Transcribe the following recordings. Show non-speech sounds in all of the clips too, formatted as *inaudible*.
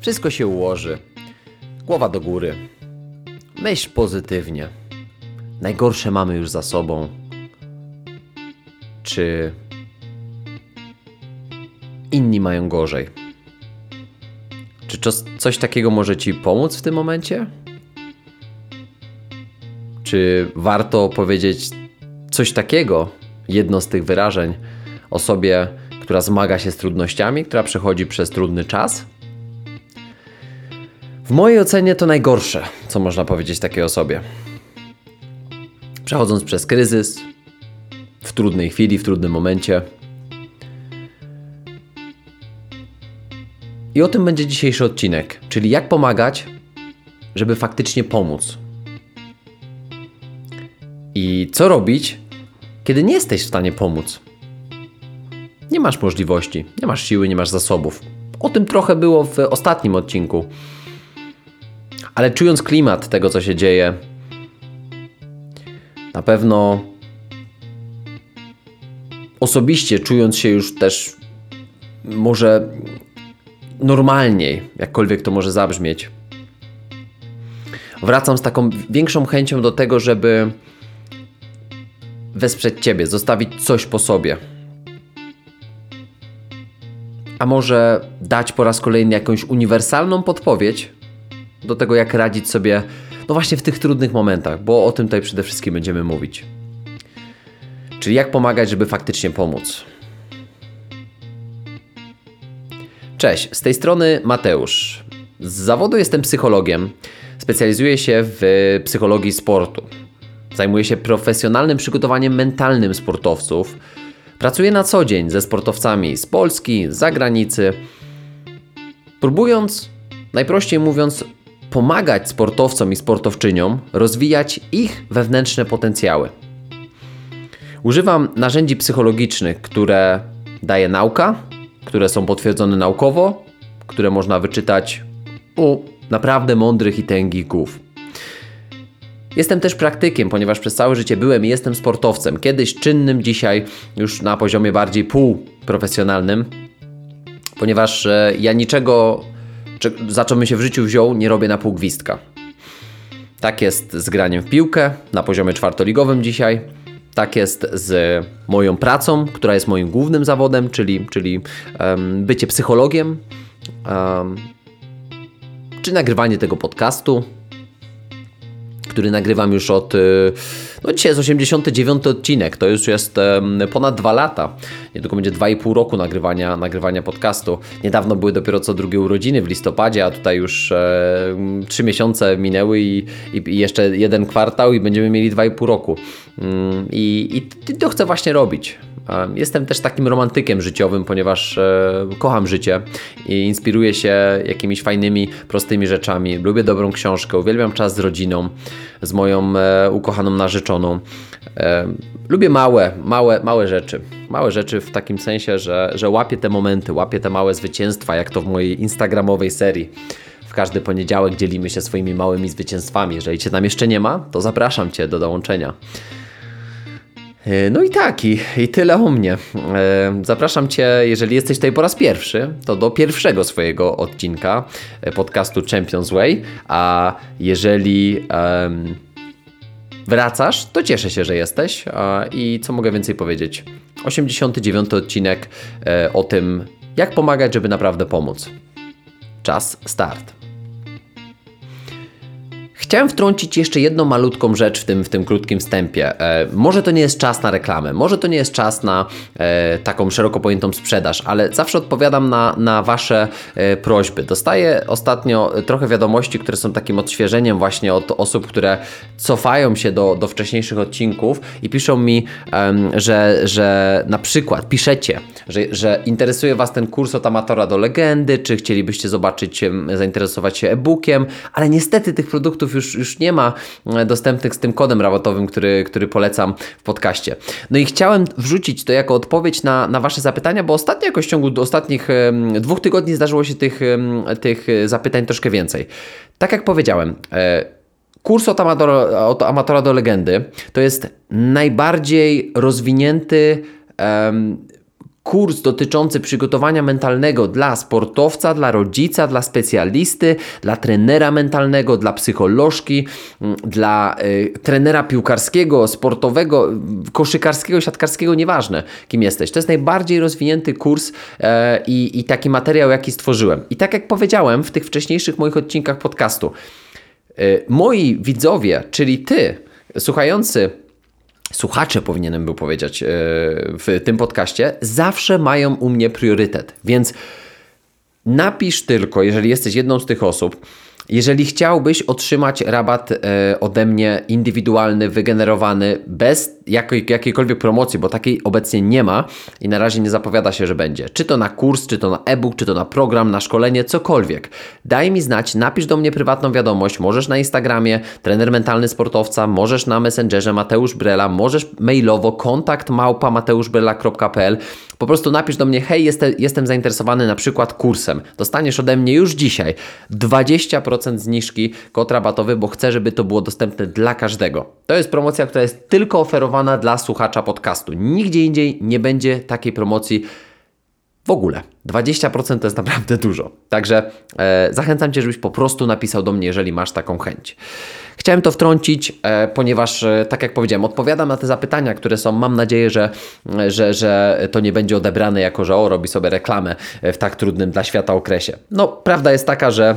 Wszystko się ułoży. Głowa do góry. Myśl pozytywnie. Najgorsze mamy już za sobą. Czy inni mają gorzej? Czy coś takiego może Ci pomóc w tym momencie? Czy warto powiedzieć coś takiego, jedno z tych wyrażeń, osobie, która zmaga się z trudnościami, która przechodzi przez trudny czas? W mojej ocenie to najgorsze, co można powiedzieć takiej osobie. Przechodząc przez kryzys, w trudnej chwili, w trudnym momencie. I o tym będzie dzisiejszy odcinek, czyli jak pomagać, żeby faktycznie pomóc. I co robić, kiedy nie jesteś w stanie pomóc? Nie masz możliwości, nie masz siły, nie masz zasobów. O tym trochę było w ostatnim odcinku. Ale czując klimat tego, co się dzieje, na pewno osobiście czując się już też może normalniej, jakkolwiek to może zabrzmieć, wracam z taką większą chęcią do tego, żeby wesprzeć Ciebie, zostawić coś po sobie. A może dać po raz kolejny jakąś uniwersalną podpowiedź do tego, jak radzić sobie, no właśnie w tych trudnych momentach, bo o tym tutaj przede wszystkim będziemy mówić. Czyli jak pomagać, żeby faktycznie pomóc. Cześć, z tej strony Mateusz. Z zawodu jestem psychologiem. Specjalizuję się w psychologii sportu. Zajmuję się profesjonalnym przygotowaniem mentalnym sportowców. Pracuję na co dzień ze sportowcami z Polski, z zagranicy, próbując, najprościej mówiąc, pomagać sportowcom i sportowczyniom rozwijać ich wewnętrzne potencjały. Używam narzędzi psychologicznych, które daje nauka, które są potwierdzone naukowo, które można wyczytać u naprawdę mądrych i tęgich głów. Jestem też praktykiem, ponieważ przez całe życie byłem i jestem sportowcem. Kiedyś czynnym, dzisiaj już na poziomie bardziej półprofesjonalnym, ponieważ e, ja niczego, za co bym się w życiu wziął, nie robię na pół gwizdka. Tak jest z graniem w piłkę na poziomie czwartoligowym dzisiaj. Tak jest z moją pracą, która jest moim głównym zawodem, czyli, czyli um, bycie psychologiem, um, czy nagrywanie tego podcastu, który nagrywam już od. Y, no dzisiaj jest 89 odcinek, to już jest ponad dwa lata. Niedługo będzie 2,5 roku nagrywania, nagrywania podcastu. Niedawno były dopiero co drugie urodziny w listopadzie, a tutaj już e, 3 miesiące minęły i, i, jeszcze jeden kwartał i będziemy mieli 2,5 roku. Mm, I, I to chcę właśnie robić. Jestem też takim romantykiem życiowym, ponieważ kocham życie i inspiruję się jakimiś fajnymi, prostymi rzeczami. Lubię dobrą książkę, uwielbiam czas z rodziną, z moją e, ukochaną narzeczoną. Lubię małe, małe, małe rzeczy. Małe rzeczy w takim sensie, że, że łapię te momenty, łapię te małe zwycięstwa, jak to w mojej instagramowej serii. W każdy poniedziałek dzielimy się swoimi małymi zwycięstwami. Jeżeli Cię tam jeszcze nie ma, to zapraszam Cię do dołączenia. E, no i tak, i, i tyle o mnie. E, zapraszam Cię, jeżeli jesteś tutaj po raz pierwszy, to do pierwszego swojego odcinka e, podcastu Champions Way, a jeżeli um, wracasz, to cieszę się, że jesteś i co mogę więcej powiedzieć. 89 odcinek o tym, jak pomagać, żeby naprawdę pomóc. Czas start. Chciałem wtrącić jeszcze jedną malutką rzecz w tym, w tym krótkim wstępie. E, może to nie jest czas na reklamę, może to nie jest czas na e, taką szeroko pojętą sprzedaż, ale zawsze odpowiadam na, na Wasze e, prośby. Dostaję ostatnio trochę wiadomości, które są takim odświeżeniem właśnie od osób, które cofają się do, do wcześniejszych odcinków i piszą mi, że, że na przykład piszecie, że, że interesuje Was ten kurs od amatora do legendy, czy chcielibyście zobaczyć, zainteresować się e-bookiem, ale niestety tych produktów już już, już nie ma e, dostępnych z tym kodem rabatowym, który, który polecam w podcaście. No i chciałem wrzucić to jako odpowiedź na, na Wasze zapytania, bo ostatnio jakoś w ciągu ostatnich dwóch tygodni zdarzyło się tych, tych zapytań troszkę więcej. Tak jak powiedziałem, e, Kurs od amatora, od amatora do legendy to jest najbardziej rozwinięty kurs dotyczący przygotowania mentalnego dla sportowca, dla rodzica, dla specjalisty, dla trenera mentalnego, dla psycholożki, mm, dla y, trenera piłkarskiego, sportowego, koszykarskiego, siatkarskiego, nieważne kim jesteś. To jest najbardziej rozwinięty kurs e, i, i taki materiał, jaki stworzyłem. I tak jak powiedziałem w tych wcześniejszych moich odcinkach podcastu, y, moi widzowie, czyli ty, słuchający słuchacze powinienem był powiedzieć e, w tym podcaście, zawsze mają u mnie priorytet. Więc napisz tylko, jeżeli jesteś jedną z tych osób, jeżeli chciałbyś otrzymać rabat e, ode mnie indywidualny, wygenerowany, bez jakiej, jakiejkolwiek promocji, bo takiej obecnie nie ma i na razie nie zapowiada się, że będzie. Czy to na kurs, czy to na e-book, czy to na program, na szkolenie, cokolwiek. Daj mi znać, napisz do mnie prywatną wiadomość, możesz na Instagramie, trener mentalny sportowca, możesz na Messengerze Mateusz Brela, możesz mailowo, kontakt małpa mateuszbrela.pl po prostu napisz do mnie, hej, jestem, jestem zainteresowany na przykład kursem. Dostaniesz ode mnie już dzisiaj 20% zniżki, kod rabatowy, bo chcę, żeby to było dostępne dla każdego. To jest promocja, która jest tylko oferowana dla słuchacza podcastu. Nigdzie indziej nie będzie takiej promocji w ogóle. 20% to jest naprawdę dużo. Także e, zachęcam Cię, żebyś po prostu napisał do mnie, jeżeli masz taką chęć. Chciałem to wtrącić, e, ponieważ, e, tak jak powiedziałem, odpowiadam na te zapytania, które są. Mam nadzieję, że, że, że to nie będzie odebrane jako, że o, robi sobie reklamę w tak trudnym dla świata okresie. No, prawda jest taka, że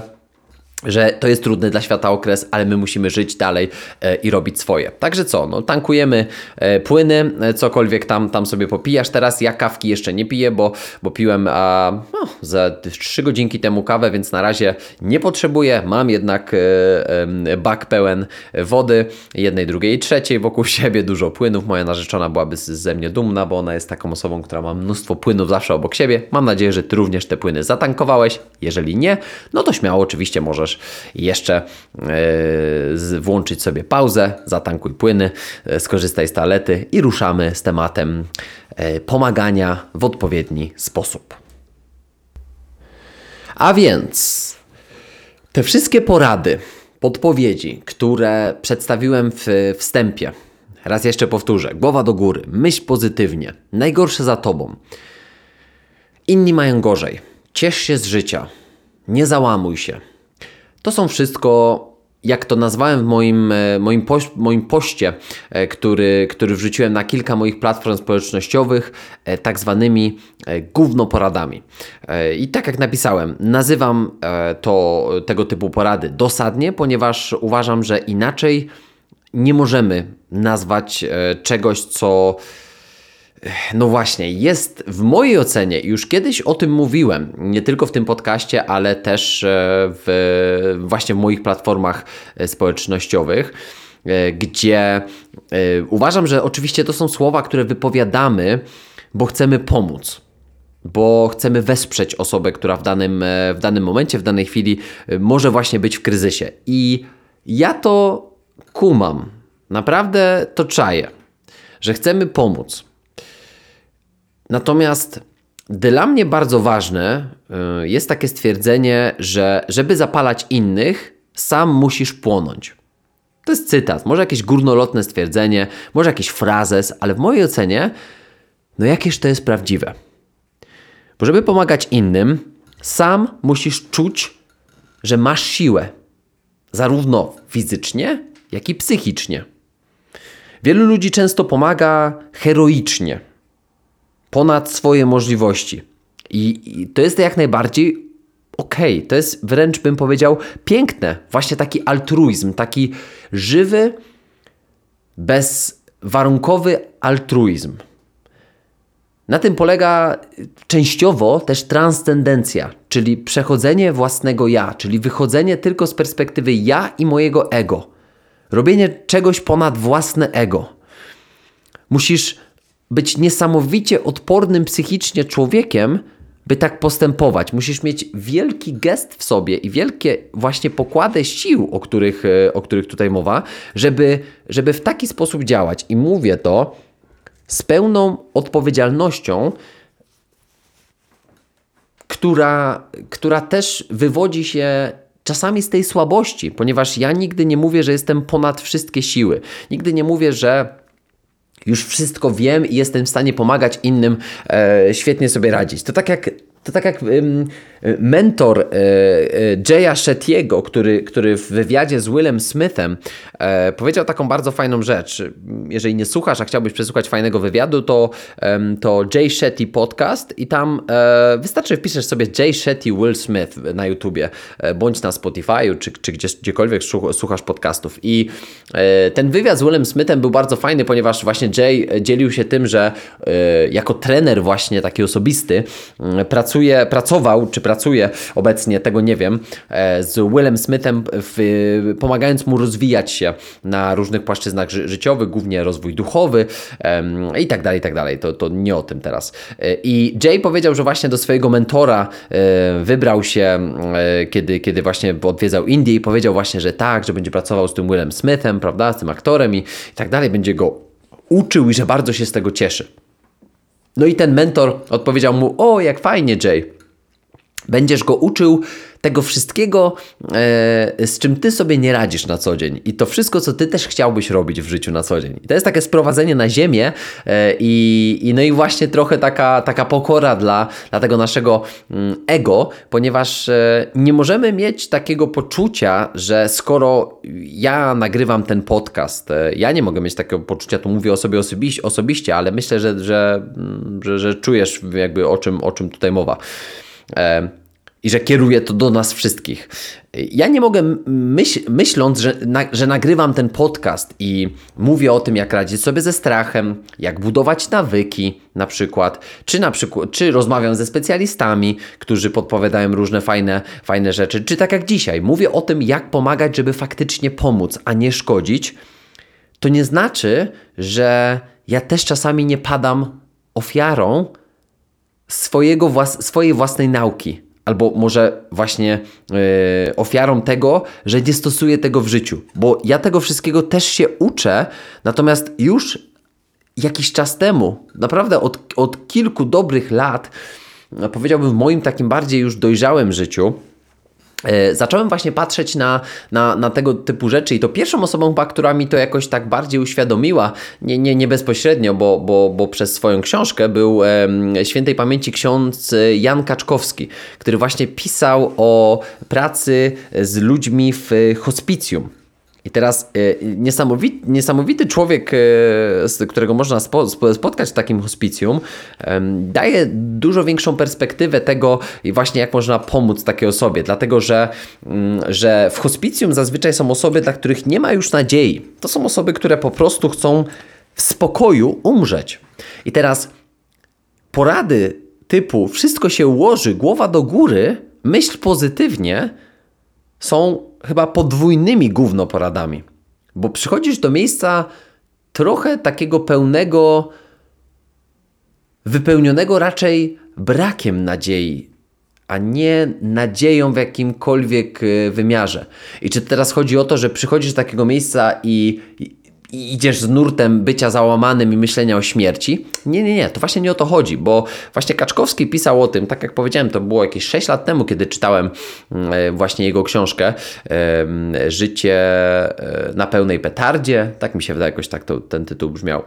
że to jest trudny dla świata okres, ale my musimy żyć dalej e, i robić swoje. Także co, no, tankujemy e, płyny, e, cokolwiek tam, tam sobie popijasz. Teraz ja kawki jeszcze nie piję, bo, bo piłem a, no, za 3 godzinki temu kawę, więc na razie nie potrzebuję. Mam jednak bak pełen wody, jednej, drugiej, trzeciej wokół *laughs* siebie, dużo płynów. Moja narzeczona byłaby ze mnie dumna, bo ona jest taką osobą, która ma mnóstwo płynów zawsze obok siebie. Mam nadzieję, że Ty również te płyny zatankowałeś. Jeżeli nie, no to śmiało oczywiście możesz możesz jeszcze yy, włączyć sobie pauzę, zatankuj płyny, yy, skorzystaj z toalety i ruszamy z tematem yy, pomagania w odpowiedni sposób. A więc te wszystkie porady, podpowiedzi, które przedstawiłem w wstępie, raz jeszcze powtórzę: głowa do góry, myśl pozytywnie, najgorsze za tobą. Inni mają gorzej. Ciesz się z życia. Nie załamuj się. To są wszystko jak to nazwałem w moim, e, moim, poś, moim poście, e, który, który wrzuciłem na kilka moich platform społecznościowych, e, tak zwanymi gównoporadami. I tak jak napisałem, nazywam to tego typu porady dosadnie, ponieważ uważam, że inaczej nie możemy nazwać czegoś, co no właśnie, jest w mojej ocenie, już kiedyś o tym mówiłem, nie tylko w tym podcaście, ale też e, w, właśnie w moich platformach e, społecznościowych, e, gdzie uważam, że oczywiście to są słowa, które wypowiadamy, bo chcemy pomóc bo chcemy wesprzeć osobę, która w danym, w danym momencie, w danej chwili może właśnie być w kryzysie. I ja to kumam, naprawdę to czaję, że chcemy pomóc. Natomiast dla mnie bardzo ważne y, jest takie stwierdzenie, że żeby zapalać innych, sam musisz płonąć. To jest cytat, może jakieś górnolotne stwierdzenie, może jakiś frazes, ale w mojej ocenie, no jakież to jest prawdziwe. Bo żeby pomagać innym, sam musisz czuć, że masz siłę, zarówno fizycznie, jak i psychicznie. Wielu ludzi często pomaga heroicznie ponad swoje możliwości. I, i to jest jak najbardziej okej. Okay. To jest wręcz bym powiedział piękne. Właśnie taki altruizm, taki żywy, bezwarunkowy altruizm. Na tym polega częściowo też transcendencja, czyli przechodzenie własnego ja, czyli wychodzenie tylko z perspektywy ja i mojego ego. Robienie czegoś ponad własne ego. Musisz być niesamowicie odpornym psychicznie człowiekiem, by tak postępować. Musisz mieć wielki gest w sobie i wielkie właśnie pokłady sił, o których, e, o których tutaj mowa, żeby, żeby w taki sposób działać. I mówię to z pełną odpowiedzialnością, która, która też wywodzi się czasami z tej słabości, ponieważ ja nigdy nie mówię, że jestem ponad wszystkie siły. Nigdy nie mówię, że już wszystko wiem i jestem w stanie pomagać innym e, świetnie sobie radzić. To tak jak to tak jak um, mentor e, e, Jaya Shettiego, który, który w wywiadzie z Willem Smithem e, powiedział taką bardzo fajną rzecz. Jeżeli nie słuchasz, a chciałbyś przesłuchać fajnego wywiadu, to, to Jay Shetty podcast i tam e, wystarczy wpiszesz sobie Jay Shetty Will Smith na YouTubie, e, bądź na Spotify'u, czy, czy gdzieś, gdziekolwiek słuchasz podcastów. I e, ten wywiad z Willem Smithem był bardzo fajny, ponieważ właśnie Jay dzielił się tym, że jako trener właśnie taki osobisty pracuje, pracował, czy pracuje pracuje obecnie, tego nie wiem, e, z Willem Smithem, w, pomagając mu rozwijać się na różnych płaszczyznach ży życiowych, głównie rozwój duchowy i tak dalej, i tak dalej. To, to nie o tym teraz. E, I Jay powiedział, że właśnie do swojego mentora e, wybrał się, kiedy, kiedy właśnie odwiedzał Indię i powiedział właśnie, że tak, że będzie pracował z tym Willem Smithem, prawda, z tym aktorem i, i tak dalej, będzie go uczył i że bardzo się z tego cieszy. No i ten mentor odpowiedział mu: O, jak fajnie, Jay. Będziesz go uczył tego wszystkiego, e, z czym ty sobie nie radzisz na co dzień. I to wszystko, co ty też chciałbyś robić w życiu na co dzień. I to jest takie sprowadzenie na ziemię e, i, i no i właśnie trochę taka, taka pokora dla, dla tego naszego mm, ego, ponieważ e, nie możemy mieć takiego poczucia, że skoro ja nagrywam ten podcast, e, ja nie mogę mieć takiego poczucia, tu mówię o sobie osobiście ale myślę, że, że, mm, że, że czujesz jakby o czym, o czym tutaj mowa i że kieruje to do nas wszystkich. Ja nie mogę, myśl, myśląc, że, na, że nagrywam ten podcast i mówię o tym, jak radzić sobie ze strachem, jak budować nawyki, na przykład, czy na przykład, czy rozmawiam ze specjalistami, którzy podpowiadają różne fajne, fajne rzeczy, czy tak jak dzisiaj, mówię o tym, jak pomagać, żeby faktycznie pomóc, a nie szkodzić, to nie znaczy, że ja też czasami nie padam ofiarą swojego włas swojej własnej nauki. Albo może właśnie yy, ofiarą tego, że nie stosuję tego w życiu. Bo ja tego wszystkiego też się uczę, natomiast już jakiś czas temu, naprawdę od, od kilku dobrych lat, powiedziałbym w moim takim bardziej już dojrzałym życiu, zacząłem właśnie patrzeć na, na, na, tego typu rzeczy i to pierwszą osobą która mi to jakoś tak bardziej uświadomiła, nie, nie, nie bezpośrednio, bo, bo, bo przez swoją książkę był e, świętej pamięci ksiądz Jan Kaczkowski, który właśnie pisał o pracy z ludźmi w hospicjum. I teraz e, niesamowity, niesamowity człowiek, e, którego można spo, spotkać w takim hospicjum, daje dużo większą perspektywę tego, właśnie jak można pomóc takiej osobie, dlatego że, mm, że w hospicjum zazwyczaj są osoby, dla których nie ma już nadziei. To są osoby, które po prostu chcą w spokoju umrzeć. I teraz porady typu wszystko się ułoży, głowa do góry, myśl pozytywnie, są chyba podwójnymi głównoporadami. Bo przychodzisz do miejsca trochę takiego pełnego, wypełnionego raczej brakiem nadziei, a nie nadzieją w jakimkolwiek e, wymiarze. I czy teraz chodzi o to, że przychodzisz do takiego miejsca i idziesz z nurtem bycia załamanym i myślenia o śmierci. Nie, nie, nie, to właśnie nie o to chodzi, bo właśnie Kaczkowski pisał o tym, tak jak powiedziałem, to było jakieś 6 lat temu, kiedy czytałem mm, e, właśnie jego książkę Życie e, na pełnej petardzie, tak mi się wydaje, jakoś tak to, ten tytuł brzmiał.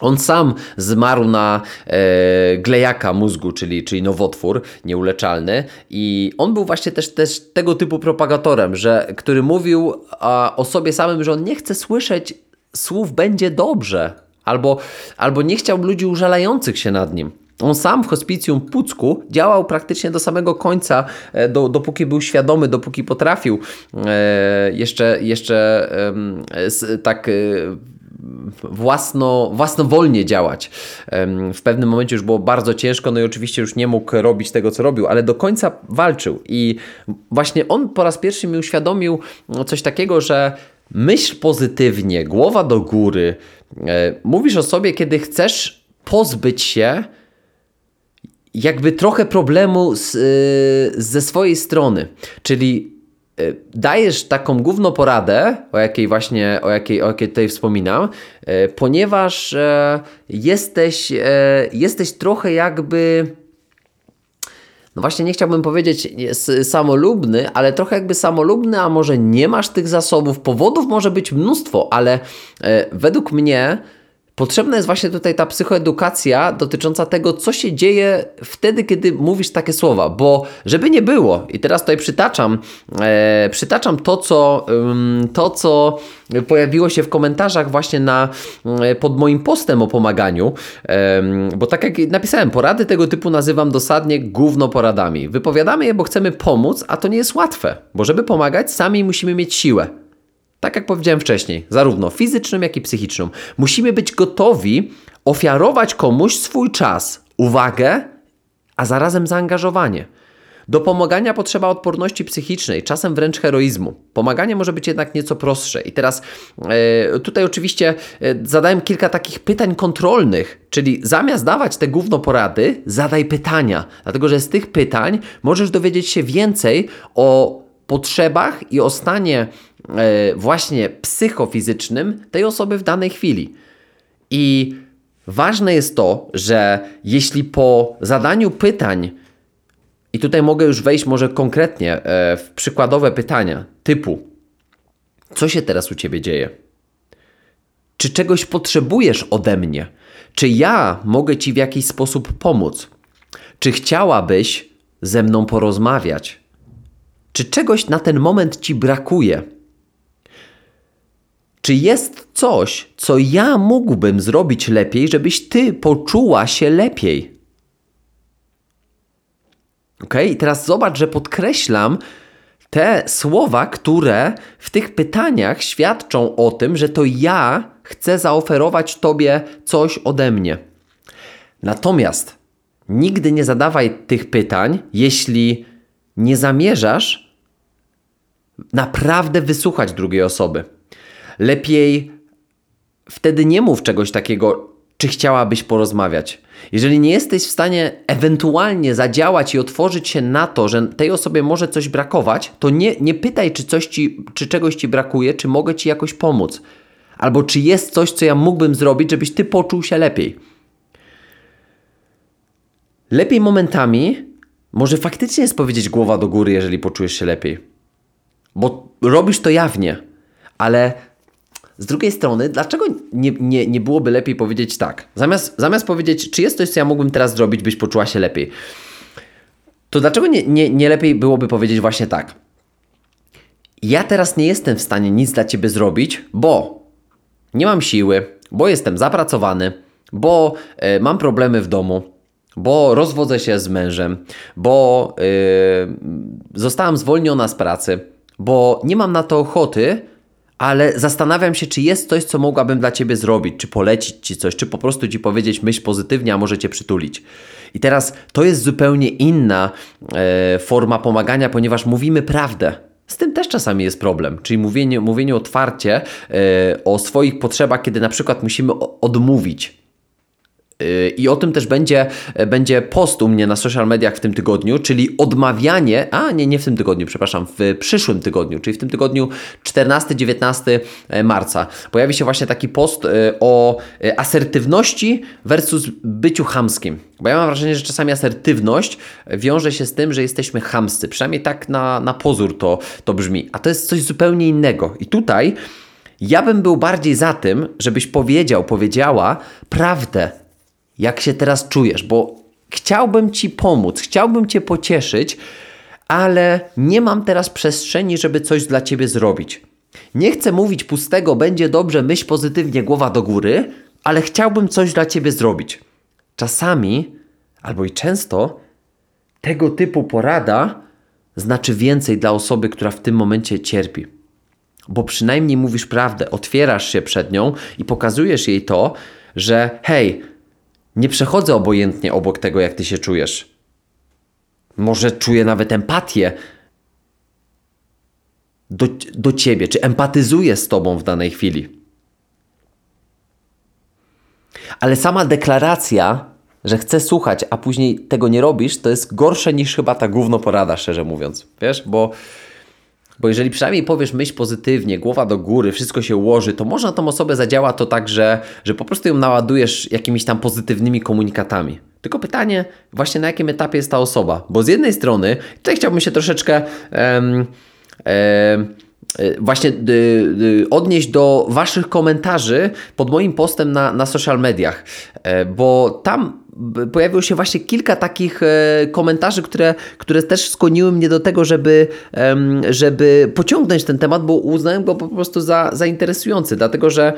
On sam zmarł na e, glejaka mózgu, czyli, czyli nowotwór nieuleczalny i on był właśnie też, też tego typu propagatorem, że, który mówił a, o sobie samym, że on nie chce słyszeć słów będzie dobrze, albo, albo nie chciał ludzi użalających się nad nim. On sam w hospicjum Pucku działał praktycznie do samego końca, e, do, dopóki był świadomy, dopóki potrafił e, jeszcze, jeszcze e, tak własno, własnowolnie działać. W pewnym momencie już było bardzo ciężko, no i oczywiście już nie mógł robić tego, co robił, ale do końca walczył. I właśnie on po raz pierwszy mi uświadomił coś takiego, że myśl pozytywnie, głowa do góry. E, mówisz o sobie, kiedy chcesz pozbyć się jakby trochę problemu z, e, ze swojej strony. Czyli dajesz taką główną poradę, o jakiej właśnie, o jakiej, o jakiej tutaj wspominam, e, ponieważ e, jesteś, jesteś trochę jakby no właśnie nie chciałbym powiedzieć samolubny, ale trochę jakby samolubny, a może nie masz tych zasobów. Powodów może być mnóstwo, ale według mnie Potrzebna jest właśnie tutaj ta psychoedukacja dotycząca tego, co się dzieje wtedy, kiedy mówisz takie słowa, bo żeby nie było, i teraz tutaj przytaczam, e, przytaczam to, co, ym, to, co pojawiło się w komentarzach właśnie na, e, pod moim postem o pomaganiu, bo tak jak napisałem, porady tego typu nazywam dosadnie gówno poradami. Wypowiadamy je, bo chcemy pomóc, a to nie jest łatwe, bo żeby pomagać, sami musimy mieć siłę. Tak jak powiedziałem wcześniej, zarówno fizyczną, jak i psychiczną. Musimy być gotowi ofiarować komuś swój czas, uwagę, a zarazem zaangażowanie. Do pomagania potrzeba odporności psychicznej, czasem wręcz heroizmu. Pomaganie może być jednak nieco prostsze. I teraz e, tutaj oczywiście e, zadałem kilka takich pytań kontrolnych, czyli zamiast dawać te gówno porady, zadaj pytania, dlatego że z tych pytań możesz dowiedzieć się więcej o potrzebach i o stanie właśnie psychofizycznym tej osoby w danej chwili. I ważne jest to, że jeśli po zadaniu pytań, i tutaj mogę już wejść może konkretnie e, w przykładowe pytania, typu: Co się teraz u ciebie dzieje? Czy czegoś potrzebujesz ode mnie? Czy ja mogę ci w jakiś sposób pomóc? Czy chciałabyś ze mną porozmawiać? Czy czegoś na ten moment ci brakuje? Czy jest coś, co ja mógłbym zrobić lepiej, żebyś ty poczuła się lepiej? Ok, i teraz zobacz, że podkreślam te słowa, które w tych pytaniach świadczą o tym, że to ja chcę zaoferować tobie coś ode mnie. Natomiast nigdy nie zadawaj tych pytań, jeśli nie zamierzasz naprawdę wysłuchać drugiej osoby. Lepiej wtedy nie mów czegoś takiego, czy chciałabyś porozmawiać. Jeżeli nie jesteś w stanie ewentualnie zadziałać i otworzyć się na to, że tej osobie może coś brakować, to nie, nie pytaj, czy, coś ci, czy czegoś ci brakuje, czy mogę ci jakoś pomóc. Albo czy jest coś, co ja mógłbym zrobić, żebyś ty poczuł się lepiej. Lepiej momentami może faktycznie jest powiedzieć głowa do góry, jeżeli poczujesz się lepiej bo robisz to jawnie, ale z drugiej strony, dlaczego nie, nie, nie byłoby lepiej powiedzieć tak? Zamiast, zamiast powiedzieć, czy jest coś, co ja mógłbym teraz zrobić, byś poczuła się lepiej, to dlaczego nie, nie, nie lepiej byłoby powiedzieć właśnie tak? Ja teraz nie jestem w stanie nic dla ciebie zrobić, bo nie mam siły, bo jestem zapracowany, bo y, mam problemy w domu, bo rozwodzę się z mężem, bo y, zostałam zwolniona z pracy bo nie mam na to ochoty, ale zastanawiam się, czy jest coś, co mogłabym dla ciebie zrobić, czy polecić ci coś, czy po prostu ci powiedzieć myśl pozytywnie, a może cię przytulić. I teraz to jest zupełnie inna e, forma pomagania, ponieważ mówimy prawdę. Z tym też czasami jest problem, czyli mówienie, mówienie otwarcie e, o swoich potrzebach, kiedy na przykład musimy odmówić i o tym też będzie, będzie post u mnie na social mediach w tym tygodniu, czyli odmawianie, a nie, nie w tym tygodniu, przepraszam, w przyszłym tygodniu, czyli w tym tygodniu 14-19 marca. Pojawi się właśnie taki post e, o e, asertywności versus byciu chamskim. Bo ja mam wrażenie, że czasami asertywność wiąże się z tym, że jesteśmy chamscy. Przynajmniej tak na, na pozór to, to brzmi. A to jest coś zupełnie innego. I tutaj ja bym był bardziej za tym, żebyś powiedział, powiedziała prawdę jak się teraz czujesz, bo chciałbym Ci pomóc, chciałbym Cię pocieszyć, ale nie mam teraz przestrzeni, żeby coś dla Ciebie zrobić. Nie chcę mówić pustego, będzie dobrze, myśl pozytywnie, głowa do góry, ale chciałbym coś dla Ciebie zrobić. Czasami, albo i często, tego typu porada znaczy więcej dla osoby, która w tym momencie cierpi. Bo przynajmniej mówisz prawdę, otwierasz się przed nią i pokazujesz jej to, że hej, nie przechodzę obojętnie obok tego, jak ty się czujesz. Może czuję nawet empatię do, do ciebie, czy empatyzuję z tobą w danej chwili. Ale sama deklaracja, że chcę słuchać, a później tego nie robisz, to jest gorsze niż chyba ta gówno porada, szczerze mówiąc. Wiesz, bo bo jeżeli przynajmniej powiesz myśl pozytywnie, głowa do góry, wszystko się ułoży, to można tą osobę zadziała to tak, że, że po prostu ją naładujesz jakimiś tam pozytywnymi komunikatami. Tylko pytanie, właśnie na jakim etapie jest ta osoba? Bo z jednej strony, tutaj chciałbym się troszeczkę. Um, um, właśnie y, y, odnieść do Waszych komentarzy pod moim postem na, na social mediach, e, bo tam pojawiło się właśnie kilka takich e, komentarzy, które, które też skłoniły mnie do tego, żeby, żeby pociągnąć ten temat, bo uznałem go po prostu za, za interesujący, dlatego że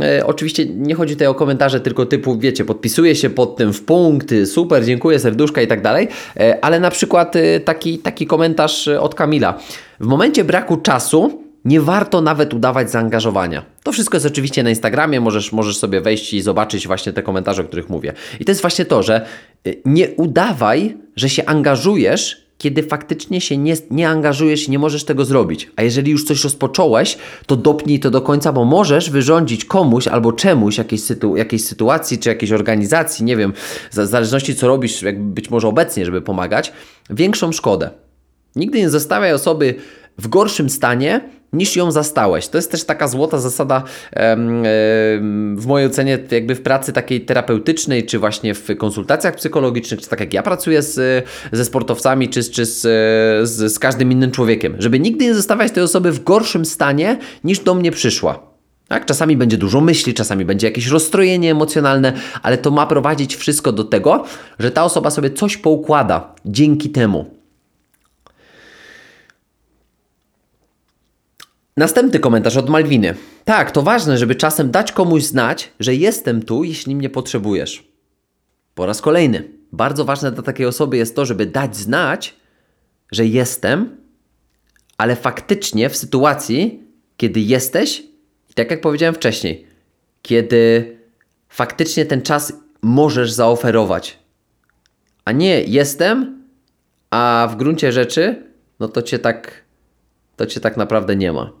e, oczywiście nie chodzi tutaj o komentarze tylko typu, wiecie, podpisuję się pod tym w punkt, super, dziękuję, serduszka i tak dalej, e, ale na przykład taki, taki komentarz od Kamila. W momencie braku czasu nie warto nawet udawać zaangażowania. To wszystko jest oczywiście na Instagramie, możesz, możesz sobie wejść i zobaczyć właśnie te komentarze, o których mówię. I to jest właśnie to, że y, nie udawaj, że się angażujesz, kiedy faktycznie się nie, nie angażujesz i nie możesz tego zrobić. A jeżeli już coś rozpocząłeś, to dopnij to do końca, bo możesz wyrządzić komuś albo czemuś jakiejś, sytu, jakiejś sytuacji czy jakiejś organizacji, nie wiem, w zależności co robisz, jakby być może obecnie, żeby pomagać, większą szkodę. Nigdy nie zostawiaj osoby w gorszym stanie, niż ją zastałeś. To jest też taka złota zasada w mojej ocenie jakby w pracy takiej terapeutycznej, czy właśnie w konsultacjach psychologicznych, czy tak jak ja pracuję z, ze sportowcami, czy, czy z, z, z każdym innym człowiekiem, żeby nigdy nie zostawiać tej osoby w gorszym stanie, niż do mnie przyszła. Tak? Czasami będzie dużo myśli, czasami będzie jakieś rozstrojenie emocjonalne, ale to ma prowadzić wszystko do tego, że ta osoba sobie coś poukłada dzięki temu. Następny komentarz od Malwiny. Tak, to ważne, żeby czasem dać komuś znać, że jestem tu, jeśli mnie potrzebujesz. Po raz kolejny. Bardzo ważne dla takiej osoby jest to, żeby dać znać, że jestem, ale faktycznie w sytuacji, kiedy jesteś, i tak jak powiedziałem wcześniej, kiedy faktycznie ten czas możesz zaoferować, a nie jestem, a w gruncie rzeczy, no to cię tak, to cię tak naprawdę nie ma.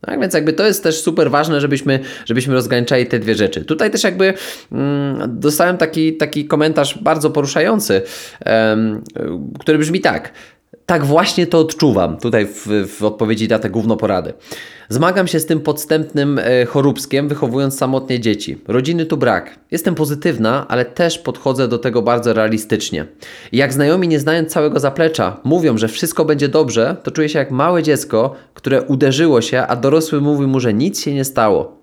Tak więc jakby to jest też super ważne, żebyśmy, żebyśmy rozgraniczali te dwie rzeczy. Tutaj też jakby mm, dostałem taki, taki komentarz bardzo poruszający, um, który brzmi tak. Tak właśnie to odczuwam tutaj w, w odpowiedzi na te główno porady. Zmagam się z tym podstępnym e, choróbskiem, wychowując samotnie dzieci. Rodziny tu brak. Jestem pozytywna, ale też podchodzę do tego bardzo realistycznie. I jak znajomi, nie znając całego zaplecza, mówią, że wszystko będzie dobrze, to czuję się jak małe dziecko, które uderzyło się, a dorosły mówi mu, że nic się nie stało.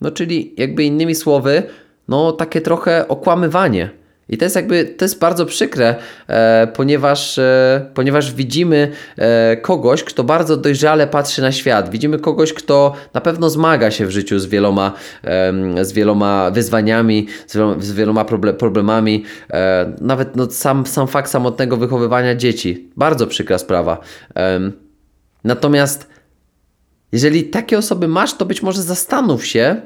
No czyli jakby innymi słowy, no takie trochę okłamywanie. I to jest jakby, to jest bardzo przykre, e, ponieważ, e, ponieważ widzimy e, kogoś, kto bardzo dojrzale patrzy na świat. Widzimy kogoś, kto na pewno zmaga się w życiu z wieloma, z wieloma wyzwaniami, z wieloma, z wieloma proble problemami. E, nawet no, sam, sam fakt samotnego wychowywania dzieci. Bardzo przykra sprawa. natomiast jeżeli takie osoby masz, to być może zastanów się,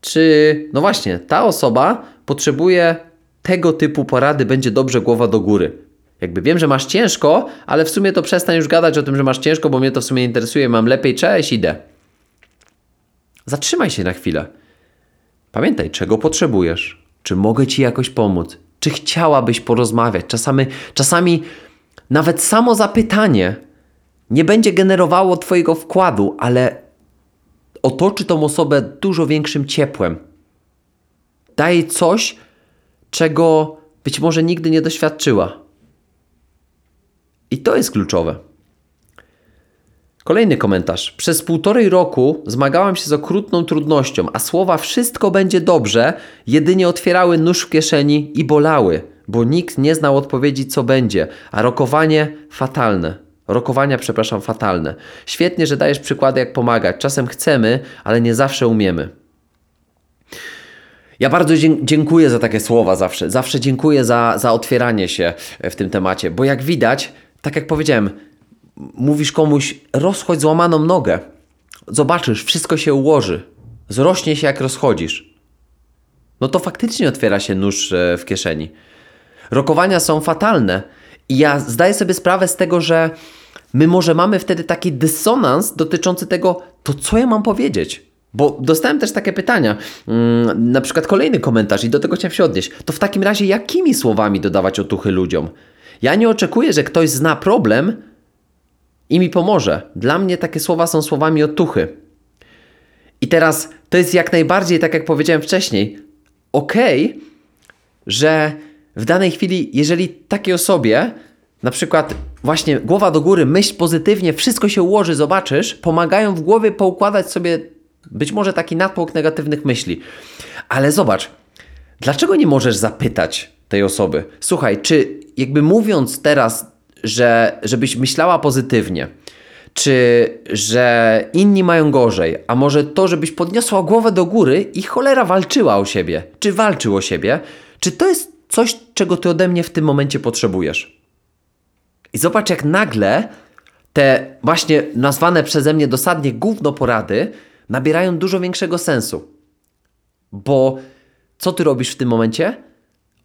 czy, no właśnie, ta osoba potrzebuje tego typu porady będzie dobrze głowa do góry. Jakby wiem, że masz ciężko, ale w sumie to przestań już gadać o tym, że masz ciężko, bo mnie to w sumie interesuje. Mam lepiej, cześć, idę. Zatrzymaj się na chwilę. Pamiętaj, czego potrzebujesz. Czy mogę ci jakoś pomóc? Czy chciałabyś porozmawiać? Czasami, czasami nawet samo zapytanie nie będzie generowało Twojego wkładu, ale otoczy tą osobę dużo większym ciepłem. Daje coś, czego być może nigdy nie doświadczyła. I to jest kluczowe. Kolejny komentarz. Przez półtorej roku zmagałam się z okrutną trudnością, a słowa wszystko będzie dobrze jedynie otwierały nóż w kieszeni i bolały, bo nikt nie znał odpowiedzi, co będzie, a rokowanie fatalne. Rokowania, przepraszam, fatalne. Świetnie, że dajesz przykłady, jak pomagać. Czasem chcemy, ale nie zawsze umiemy. Ja bardzo dziękuję za takie słowa zawsze. Zawsze dziękuję za, za otwieranie się w tym temacie, bo jak widać, tak jak powiedziałem, mówisz komuś, rozchodź złamaną nogę. Zobaczysz, wszystko się ułoży. Zrośnie się, jak rozchodzisz. No to faktycznie otwiera się nóż e, w kieszeni. Rokowania są fatalne. I ja zdaję sobie sprawę z tego, że my może mamy wtedy taki dysonans dotyczący tego, to co ja mam powiedzieć. Bo dostałem też takie pytania, mm, na przykład kolejny komentarz i do tego chciałem się odnieść. To w takim razie jakimi słowami dodawać otuchy ludziom? Ja nie oczekuję, że ktoś zna problem i mi pomoże. Dla mnie takie słowa są słowami otuchy. I teraz to jest jak najbardziej, tak jak powiedziałem wcześniej, ok, że w danej chwili, jeżeli takiej osobie na przykład właśnie głowa do góry, myśl pozytywnie, wszystko się ułoży, zobaczysz, pomagają w głowie poukładać sobie być może taki natłok negatywnych myśli. Ale zobacz, dlaczego nie możesz zapytać tej osoby? Słuchaj, czy jakby mówiąc teraz, że żebyś myślała pozytywnie, czy że inni mają gorzej, a może to, żebyś podniosła głowę do góry i cholera walczyła o siebie, czy walczył o siebie, czy to jest coś, czego ty ode mnie w tym momencie potrzebujesz? I zobacz, jak nagle te właśnie nazwane przeze mnie dosadnie gówno porady nabierają dużo większego sensu. Bo co ty robisz w tym momencie?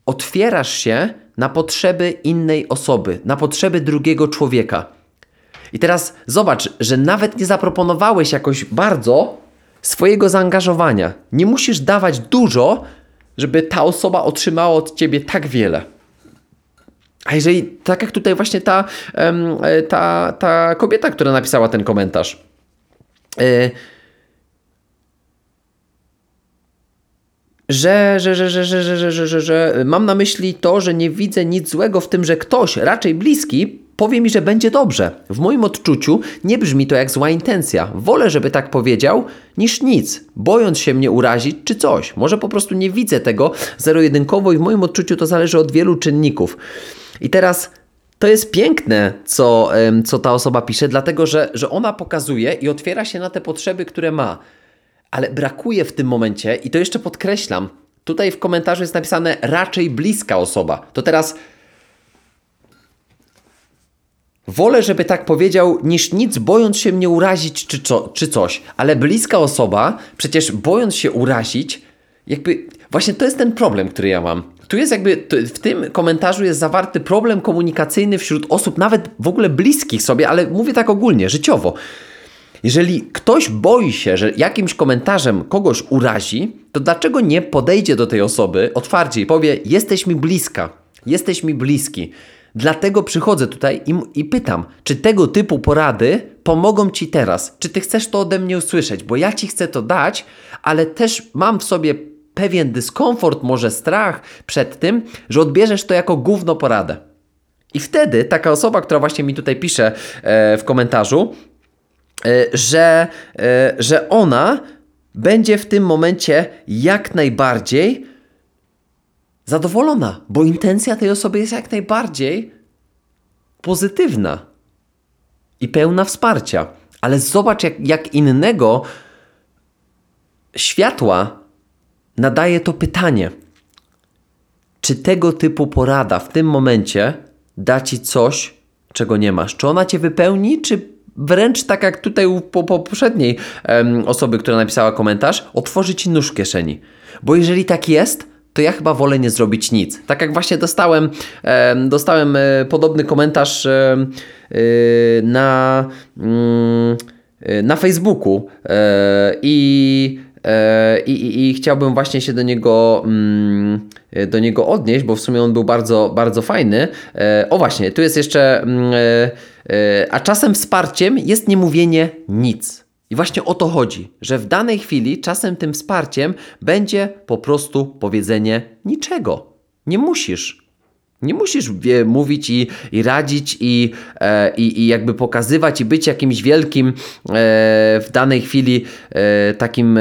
Otwierasz się na potrzeby innej osoby, na potrzeby drugiego człowieka. I teraz zobacz, że nawet nie zaproponowałeś jakoś bardzo swojego zaangażowania. Nie musisz dawać dużo, żeby ta osoba otrzymała od ciebie tak wiele. A jeżeli, tak jak tutaj właśnie ta, ta, ta kobieta, która napisała ten komentarz, że, że, że, że, że, że, że, że, że mam na myśli to, że nie widzę nic złego w tym, że ktoś, raczej bliski, powie mi, że będzie dobrze. W moim odczuciu nie brzmi to jak zła intencja. Wolę, żeby tak powiedział, niż nic, bojąc się mnie urazić czy coś. Może po prostu nie widzę tego zero-jedynkowo i w moim odczuciu to zależy od wielu czynników. I teraz to jest piękne, co, co ta osoba pisze, dlatego że, że ona pokazuje i otwiera się na te potrzeby, które ma. Ale brakuje w tym momencie, i to jeszcze podkreślam, tutaj w komentarzu jest napisane raczej bliska osoba. To teraz wolę, żeby tak powiedział, niż nic, bojąc się mnie urazić czy, co, czy coś. Ale bliska osoba, przecież bojąc się urazić, jakby właśnie to jest ten problem, który ja mam. Tu jest jakby, w tym komentarzu jest zawarty problem komunikacyjny wśród osób, nawet w ogóle bliskich sobie, ale mówię tak ogólnie, życiowo. Jeżeli ktoś boi się, że jakimś komentarzem kogoś urazi, to dlaczego nie podejdzie do tej osoby otwarcie i powie: Jesteś mi bliska, jesteś mi bliski. Dlatego przychodzę tutaj i, i, pytam, czy tego typu porady pomogą ci teraz? Czy ty chcesz to ode mnie usłyszeć? Bo ja ci chcę to dać, ale też mam w sobie pewien dyskomfort, może strach przed tym, że odbierzesz to jako gówno poradę. I wtedy taka osoba, która właśnie mi tutaj pisze e, w komentarzu, że, e, że ona będzie w tym momencie jak najbardziej zadowolona, bo intencja tej osoby jest jak najbardziej pozytywna i pełna wsparcia. Ale zobacz, jak, jak innego światła nadaje to pytanie. Czy tego typu porada w tym momencie da ci coś, czego nie masz? Czy ona cię wypełni, czy wręcz tak jak tutaj po, po poprzedniej um, osoby, która napisała komentarz, otworzy ci nóż w kieszeni? Bo jeżeli tak jest, to ja chyba wolę nie zrobić nic. Tak jak właśnie dostałem, e, dostałem e, podobny komentarz e, na, mm, na Facebooku i i, i, I, chciałbym właśnie się do niego, mm, do niego odnieść, bo w sumie on był bardzo, bardzo fajny. O właśnie, tu jest jeszcze. Mm, a czasem wsparciem jest niemówienie nic. I właśnie o to chodzi, że w danej chwili czasem tym wsparciem będzie po prostu powiedzenie niczego. Nie musisz. Nie musisz wie, mówić i, i radzić i, e, i, i jakby pokazywać i być jakimś wielkim e, w danej chwili e, takim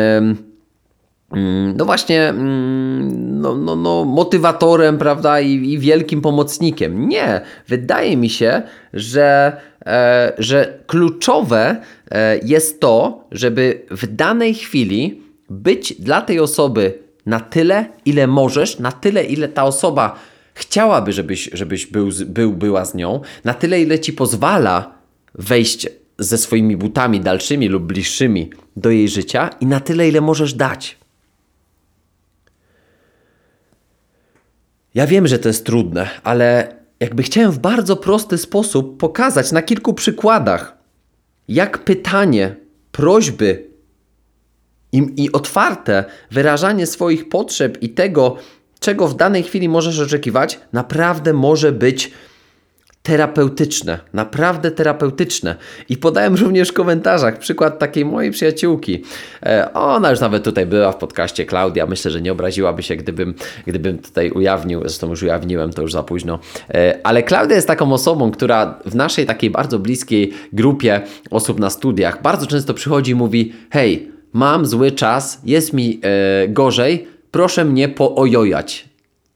no właśnie mm, no, no, no, motywatorem, prawda, i, i wielkim pomocnikiem. Nie, wydaje mi się, że E, że kluczowe e, jest to, żeby w danej chwili być dla tej osoby na tyle, ile możesz, na tyle, ile ta osoba chciałaby, żebyś, żebyś był, był, była z nią, na tyle, ile ci pozwala wejść ze swoimi butami dalszymi lub bliższymi do jej życia i na tyle, ile możesz dać. Ja wiem, że to jest trudne, ale jakby chciałem w bardzo prosty sposób pokazać na kilku przykładach, jak pytanie, prośby i, i otwarte wyrażanie swoich potrzeb i tego, czego w danej chwili możesz oczekiwać, naprawdę może być terapeutyczne, naprawdę terapeutyczne. I podałem również w komentarzach przykład takiej mojej przyjaciółki. E, ona już nawet tutaj była w podcaście Klaudia. Myślę, że nie obraziłaby się, gdybym, gdybym tutaj ujawnił. Zresztą już ujawniłem, to już za późno. E, ale Klaudia jest taką osobą, która w naszej takiej bardzo bliskiej grupie osób na studiach bardzo często przychodzi i mówi: Hej, mam zły czas, jest mi e, gorzej, proszę mnie poojojać.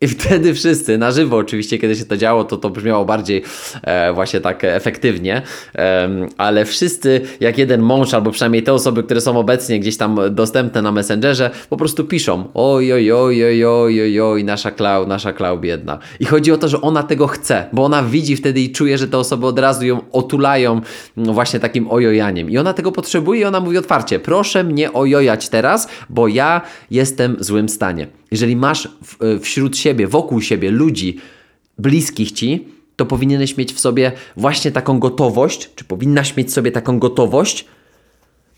I wtedy wszyscy, na żywo oczywiście, kiedy się to działo, to to brzmiało bardziej e, właśnie tak efektywnie, e, ale wszyscy, jak jeden mąż, albo przynajmniej te osoby, które są obecnie gdzieś tam dostępne na Messengerze, po prostu piszą oj, oj, oj, oj, oj, oj, oj nasza Klau, nasza Klau biedna. I chodzi o to, że ona tego chce, bo ona widzi wtedy i czuje, że te osoby od razu ją otulają no właśnie takim ojojaniem. I ona tego potrzebuje i ona mówi otwarcie, proszę mnie ojojać teraz, bo ja jestem w złym stanie. Jeżeli masz e, wśród siebie, wokół siebie ludzi bliskich ci, to powinieneś mieć w sobie właśnie taką gotowość, czy powinnaś mieć w sobie taką gotowość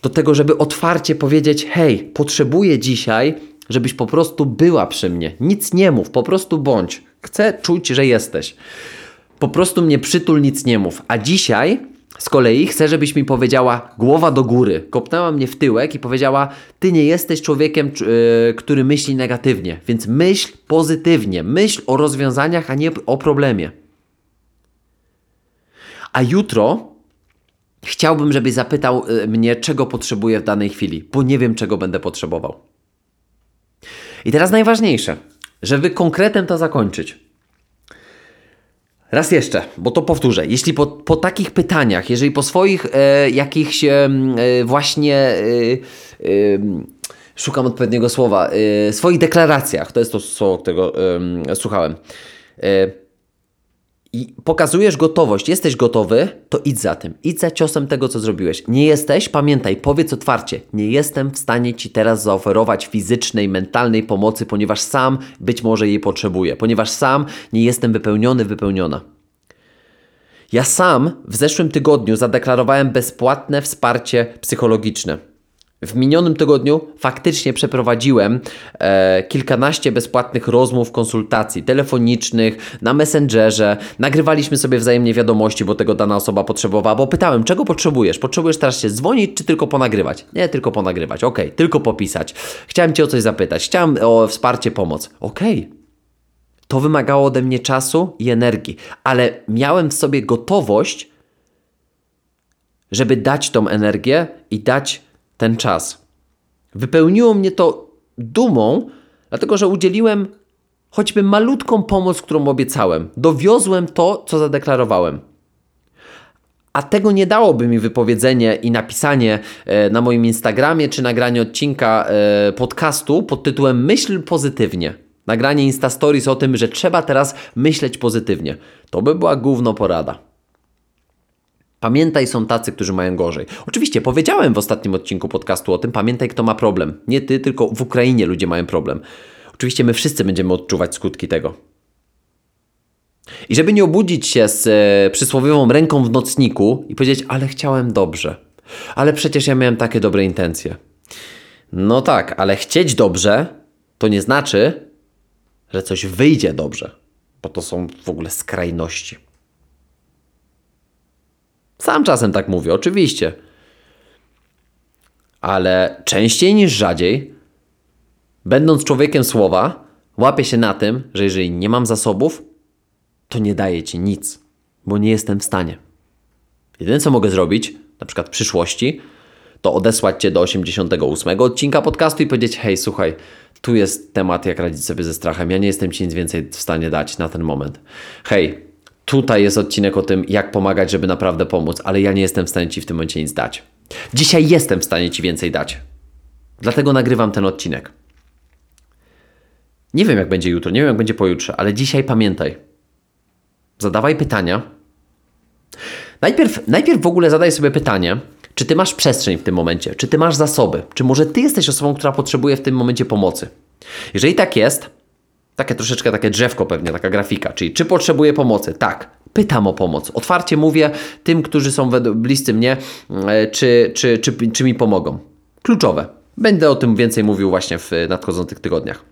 do tego, żeby otwarcie powiedzieć: Hej, potrzebuję dzisiaj, żebyś po prostu była przy mnie. Nic nie mów, po prostu bądź. Chcę czuć, że jesteś. Po prostu mnie przytul, nic nie mów. A dzisiaj z kolei chcę, żebyś mi powiedziała głowa do góry. Kopnęła mnie w tyłek i powiedziała: Ty nie jesteś człowiekiem, yy, który myśli negatywnie, więc myśl pozytywnie. Myśl o rozwiązaniach, a nie o problemie. A jutro chciałbym, żebyś zapytał yy, mnie, czego potrzebuję w danej chwili, bo nie wiem, czego będę potrzebował. I teraz najważniejsze, żeby konkretem to zakończyć. Raz jeszcze, bo to powtórzę. Jeśli po, po takich pytaniach, jeżeli po swoich e, jakichś e, właśnie e, e, szukam odpowiedniego słowa, e, swoich deklaracjach, to jest to słowo, którego słuchałem e, i pokazujesz gotowość, jesteś gotowy, to idź za tym. Idź za ciosem tego, co zrobiłeś. Nie jesteś, pamiętaj, powiedz otwarcie. Nie jestem w stanie ci teraz zaoferować fizycznej, mentalnej pomocy, ponieważ sam być może jej potrzebuję, ponieważ sam nie jestem wypełniony, wypełniona. Ja sam w zeszłym tygodniu zadeklarowałem bezpłatne wsparcie psychologiczne. W minionym tygodniu faktycznie przeprowadziłem e, kilkanaście bezpłatnych rozmów, konsultacji telefonicznych, na Messengerze. Nagrywaliśmy sobie wzajemnie wiadomości, bo tego dana osoba potrzebowała, bo pytałem, czego potrzebujesz? Potrzebujesz teraz się dzwonić, czy tylko ponagrywać? Nie, tylko ponagrywać. Ok, tylko popisać. Chciałem Cię o coś zapytać. Chciałem o wsparcie, pomoc. Ok. To wymagało ode mnie czasu i energii, ale miałem w sobie gotowość, żeby dać tą energię i dać ten czas. Wypełniło mnie to dumą, dlatego że udzieliłem choćby malutką pomoc, którą obiecałem. Dowiozłem to, co zadeklarowałem. A tego nie dałoby mi wypowiedzenie i napisanie e, na moim Instagramie czy nagranie odcinka e, podcastu pod tytułem Myśl pozytywnie. Nagranie Insta Stories o tym, że trzeba teraz myśleć pozytywnie. To by była główna porada. Pamiętaj, są tacy, którzy mają gorzej. Oczywiście, powiedziałem w ostatnim odcinku podcastu o tym, pamiętaj, kto ma problem. Nie ty, tylko w Ukrainie ludzie mają problem. Oczywiście, my wszyscy będziemy odczuwać skutki tego. I żeby nie obudzić się z e, przysłowiową ręką w nocniku i powiedzieć, ale chciałem dobrze. Ale przecież ja miałem takie dobre intencje. No tak, ale chcieć dobrze to nie znaczy, że coś wyjdzie dobrze, bo to są w ogóle skrajności. Sam czasem tak mówię, oczywiście. Ale częściej niż rzadziej, będąc człowiekiem słowa, łapię się na tym, że jeżeli nie mam zasobów, to nie daję ci nic, bo nie jestem w stanie. Jedyne co mogę zrobić, na przykład w przyszłości, to odesłać cię do 88 odcinka podcastu i powiedzieć: Hej, słuchaj, tu jest temat, jak radzić sobie ze strachem. Ja nie jestem ci nic więcej w stanie dać na ten moment. Hej, Tutaj jest odcinek o tym, jak pomagać, żeby naprawdę pomóc, ale ja nie jestem w stanie Ci w tym momencie nic dać. Dzisiaj jestem w stanie Ci więcej dać. Dlatego nagrywam ten odcinek. Nie wiem, jak będzie jutro, nie wiem, jak będzie pojutrze, ale dzisiaj pamiętaj. Zadawaj pytania. Najpierw, najpierw w ogóle zadaj sobie pytanie, czy ty masz przestrzeń w tym momencie, czy ty masz zasoby, czy może ty jesteś osobą, która potrzebuje w tym momencie pomocy. Jeżeli tak jest, takie troszeczkę takie drzewko pewnie, taka grafika, czyli czy potrzebuję pomocy? Tak. Pytam o pomoc. Otwarcie mówię tym, którzy są bliscy mnie, e, czy, czy, czy, czy mi pomogą. Kluczowe. Będę o tym więcej mówił właśnie w nadchodzących tygodniach.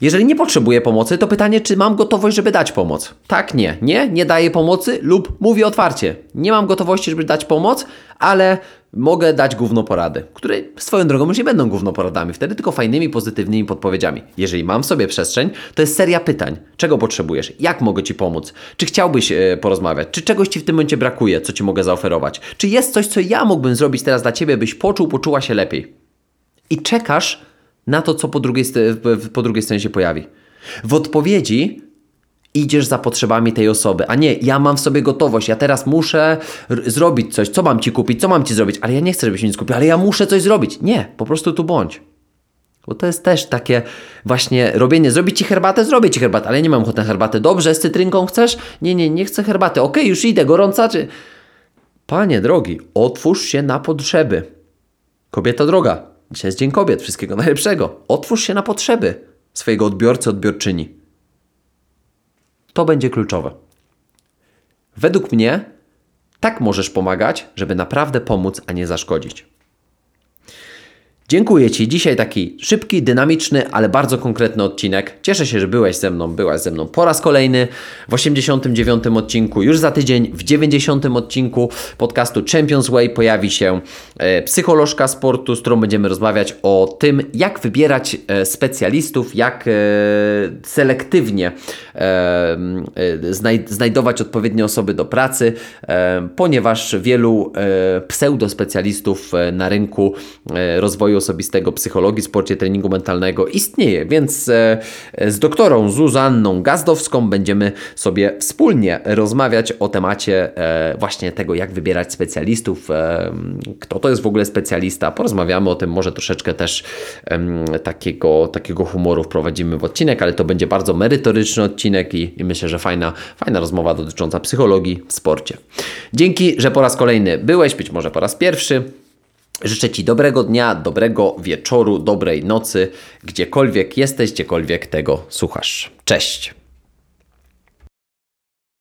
Jeżeli nie potrzebuję pomocy, to pytanie, czy mam gotowość, żeby dać pomoc? Tak, nie. Nie, nie daję pomocy lub mówię otwarcie. Nie mam gotowości, żeby dać pomoc, ale mogę dać gówno porady, które swoją drogą już nie będą gówno poradami, wtedy tylko fajnymi, pozytywnymi podpowiedziami. Jeżeli mam w sobie przestrzeń, to jest seria pytań. Czego potrzebujesz? Jak mogę Ci pomóc? Czy chciałbyś e, porozmawiać? Czy czegoś Ci w tym momencie brakuje, co Ci mogę zaoferować? Czy jest coś, co ja mógłbym zrobić teraz dla Ciebie, byś poczuł, poczuła się lepiej? I czekasz na to, co po drugiej, po drugiej stronie się pojawi. W odpowiedzi idziesz za potrzebami tej osoby, a nie ja mam w sobie gotowość, ja teraz muszę zrobić coś, co mam ci kupić, co mam ci zrobić, ale ja nie chcę, żebyś nic kupił, ale ja muszę coś zrobić. Nie, po prostu tu bądź. Bo to jest też takie właśnie robienie, zrobić ci herbatę, zrobię ci herbatę, ale nie mam ochoty na herbatę. Dobrze, z cytrynką chcesz? Nie, nie, nie chcę herbaty. Okej, już idę, gorąca czy... Panie drogi, otwórz się na potrzeby. Kobieta droga, dzisiaj jest Dzień Kobiet, wszystkiego najlepszego. Otwórz się na potrzeby swojego odbiorcy, odbiorczyni. To będzie kluczowe. Według mnie tak możesz pomagać, żeby naprawdę pomóc, a nie zaszkodzić. Dziękuję Ci. Dzisiaj taki szybki, dynamiczny, ale bardzo konkretny odcinek. Cieszę się, że byłeś ze mną, byłaś ze mną po raz kolejny w 89 odcinku. Już za tydzień w 90 odcinku podcastu Champions Way pojawi się e, psycholożka sportu, z którą będziemy rozmawiać o tym, jak wybierać e, specjalistów, jak e, selektywnie znaj- znajdować odpowiednie osoby do pracy, ponieważ wielu pseudospecjalistów na rynku rozwoju osobistego, psychologii, sporcie, treningu mentalnego istnieje, więc e, z doktorą Zuzanną Gazdowską będziemy sobie wspólnie rozmawiać o temacie e, właśnie tego, jak wybierać specjalistów, e, kto to jest w ogóle specjalista. Porozmawiamy o tym, może troszeczkę też takiego, takiego humoru wprowadzimy w odcinek, ale to będzie bardzo merytoryczny odcinek i, i myślę, że fajna, fajna rozmowa dotycząca psychologii w sporcie. Dzięki, że po raz kolejny byłeś, być może po raz pierwszy. Życzę Ci dobrego dnia, dobrego wieczoru, dobrej nocy, gdziekolwiek jesteś, gdziekolwiek tego słuchasz. Cześć!